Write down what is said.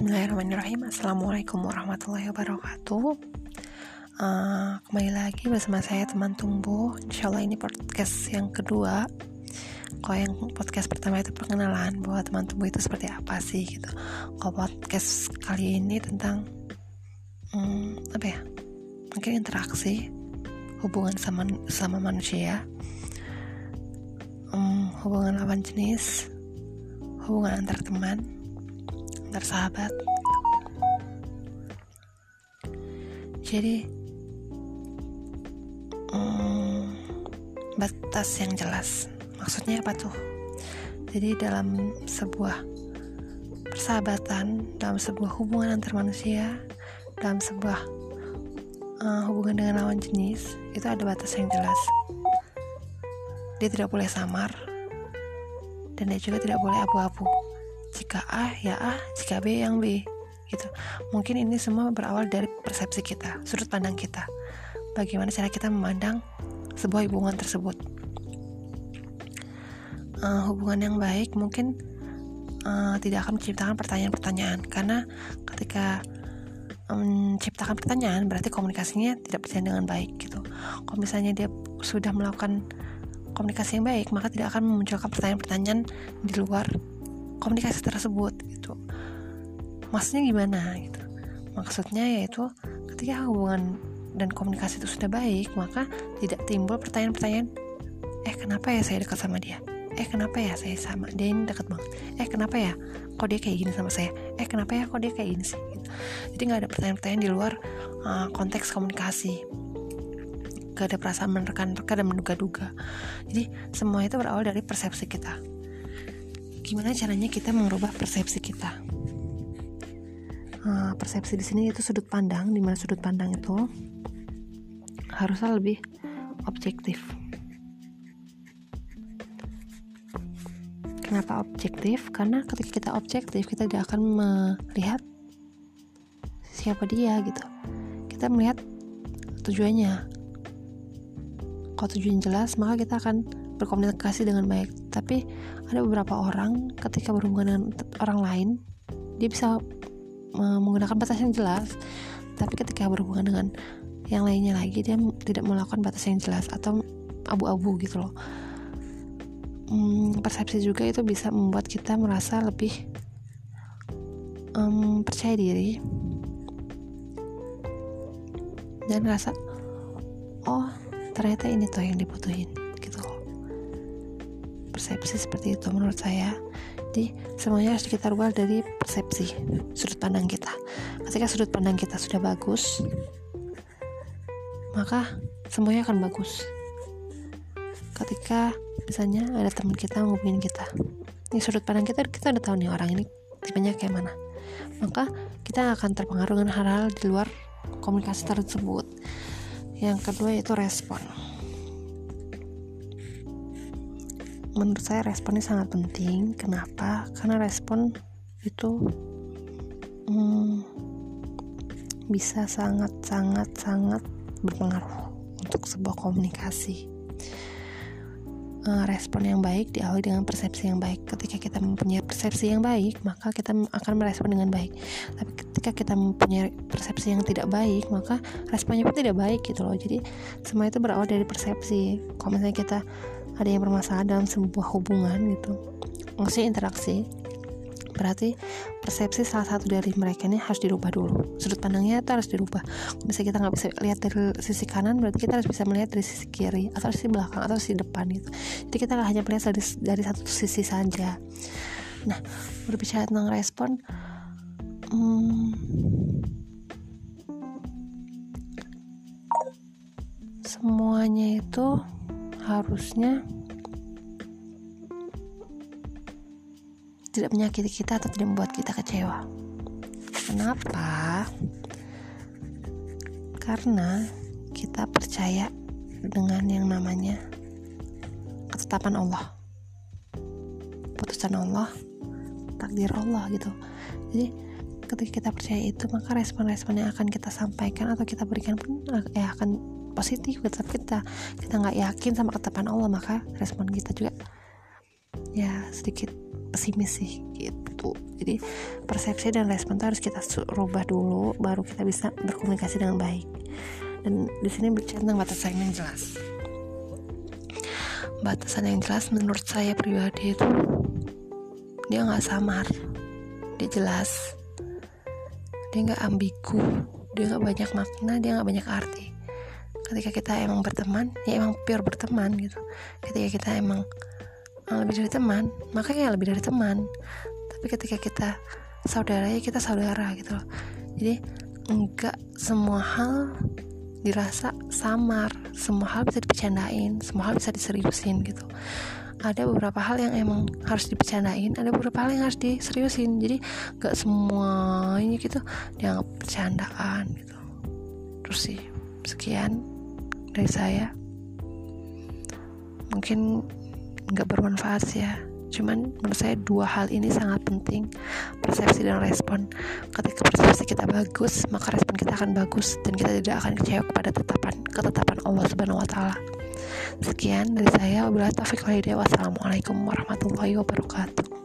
Bismillahirrahmanirrahim. Assalamualaikum warahmatullahi wabarakatuh. Uh, Kembali lagi bersama saya teman tumbuh. Insya Allah ini podcast yang kedua. Kalau yang podcast pertama itu perkenalan Bahwa teman tumbuh itu seperti apa sih gitu. Kalau podcast kali ini tentang um, Apa ya Mungkin interaksi Hubungan sama, sama manusia um, Hubungan lawan jenis Hubungan antar teman sahabat jadi hmm, batas yang jelas. Maksudnya apa tuh? Jadi dalam sebuah persahabatan dalam sebuah hubungan antar manusia dalam sebuah uh, hubungan dengan lawan jenis itu ada batas yang jelas. Dia tidak boleh samar dan dia juga tidak boleh abu-abu jika A ya A. Jika B yang B. Gitu. Mungkin ini semua berawal dari persepsi kita sudut pandang kita. Bagaimana cara kita memandang sebuah hubungan tersebut. Uh, hubungan yang baik mungkin uh, tidak akan menciptakan pertanyaan-pertanyaan. Karena ketika menciptakan pertanyaan berarti komunikasinya tidak berjalan dengan baik gitu. Kalau misalnya dia sudah melakukan komunikasi yang baik maka tidak akan memunculkan pertanyaan-pertanyaan di luar komunikasi tersebut gitu. Maksudnya gimana gitu? Maksudnya yaitu ketika hubungan dan komunikasi itu sudah baik maka tidak timbul pertanyaan-pertanyaan eh kenapa ya saya dekat sama dia? Eh kenapa ya saya sama dia ini dekat banget? Eh kenapa ya kok dia kayak gini sama saya? Eh kenapa ya kok dia kayak gini sih? Gitu. jadi nggak ada pertanyaan-pertanyaan di luar uh, konteks komunikasi. Gak ada perasaan menerka-nerka dan menduga-duga. Jadi semua itu berawal dari persepsi kita gimana caranya kita mengubah persepsi kita? Uh, persepsi di sini itu sudut pandang di mana sudut pandang itu harusnya lebih objektif. Kenapa objektif? Karena ketika kita objektif kita tidak akan melihat siapa dia gitu. Kita melihat tujuannya. Kalau tujuan jelas maka kita akan berkomunikasi dengan baik tapi ada beberapa orang ketika berhubungan dengan orang lain dia bisa menggunakan batas yang jelas. Tapi ketika berhubungan dengan yang lainnya lagi dia tidak melakukan batas yang jelas atau abu-abu gitu loh. Hmm, persepsi juga itu bisa membuat kita merasa lebih um, percaya diri. Dan rasa oh ternyata ini tuh yang dibutuhin persepsi seperti itu menurut saya. Jadi semuanya harus kita rubah dari persepsi sudut pandang kita. Ketika sudut pandang kita sudah bagus maka semuanya akan bagus. Ketika misalnya ada teman kita ngomongin kita ini sudut pandang kita kita udah tahu nih orang ini tipenya kayak mana. Maka kita akan terpengaruh dengan hal-hal di luar komunikasi tersebut. Yang kedua yaitu respon menurut saya responnya sangat penting. Kenapa? Karena respon itu hmm, bisa sangat sangat sangat berpengaruh untuk sebuah komunikasi. Uh, respon yang baik diawali dengan persepsi yang baik. Ketika kita mempunyai persepsi yang baik maka kita akan merespon dengan baik. Tapi ketika kita mempunyai persepsi yang tidak baik maka responnya pun tidak baik gitu loh. Jadi semua itu berawal dari persepsi. Kalau misalnya kita ada yang bermasalah dalam sebuah hubungan gitu. Maksudnya interaksi. Berarti persepsi salah satu dari mereka ini harus dirubah dulu. Sudut pandangnya itu harus dirubah. Misalnya kita nggak bisa lihat dari sisi kanan berarti kita harus bisa melihat dari sisi kiri atau sisi belakang atau sisi depan gitu. Jadi kita nggak hanya melihat dari dari satu sisi saja. Nah berbicara tentang respon hmm, semuanya itu harusnya tidak menyakiti kita atau tidak membuat kita kecewa. Kenapa? Karena kita percaya dengan yang namanya ketetapan Allah, putusan Allah, takdir Allah gitu. Jadi ketika kita percaya itu maka respon-respon yang akan kita sampaikan atau kita berikan pun eh, akan positif tetap kita. Kita nggak yakin sama ketetapan Allah maka respon kita juga ya sedikit pesimis sih gitu. Jadi persepsi dan respon itu harus kita rubah dulu baru kita bisa berkomunikasi dengan baik. Dan di sini bicara tentang batasan yang jelas. Batasan yang jelas menurut saya pribadi itu dia nggak samar dia jelas. Dia nggak ambigu dia nggak banyak makna dia nggak banyak arti ketika kita emang berteman ya emang pure berteman gitu. Ketika kita emang lebih dari teman makanya lebih dari teman. Tapi ketika kita saudara ya kita saudara gitu loh. Jadi enggak semua hal dirasa samar. Semua hal bisa dipecandain semua hal bisa diseriusin gitu. Ada beberapa hal yang emang harus dipecandain ada beberapa hal yang harus diseriusin. Jadi nggak semuanya gitu dianggap bercandaan gitu. Terus sih sekian dari saya. Mungkin nggak bermanfaat ya. Cuman menurut saya dua hal ini sangat penting persepsi dan respon. Ketika persepsi kita bagus maka respon kita akan bagus dan kita tidak akan kecewa kepada tetapan ketetapan Allah Subhanahu Wa Taala. Sekian dari saya. Wabillahi taufiq walhidayah wassalamualaikum warahmatullahi wabarakatuh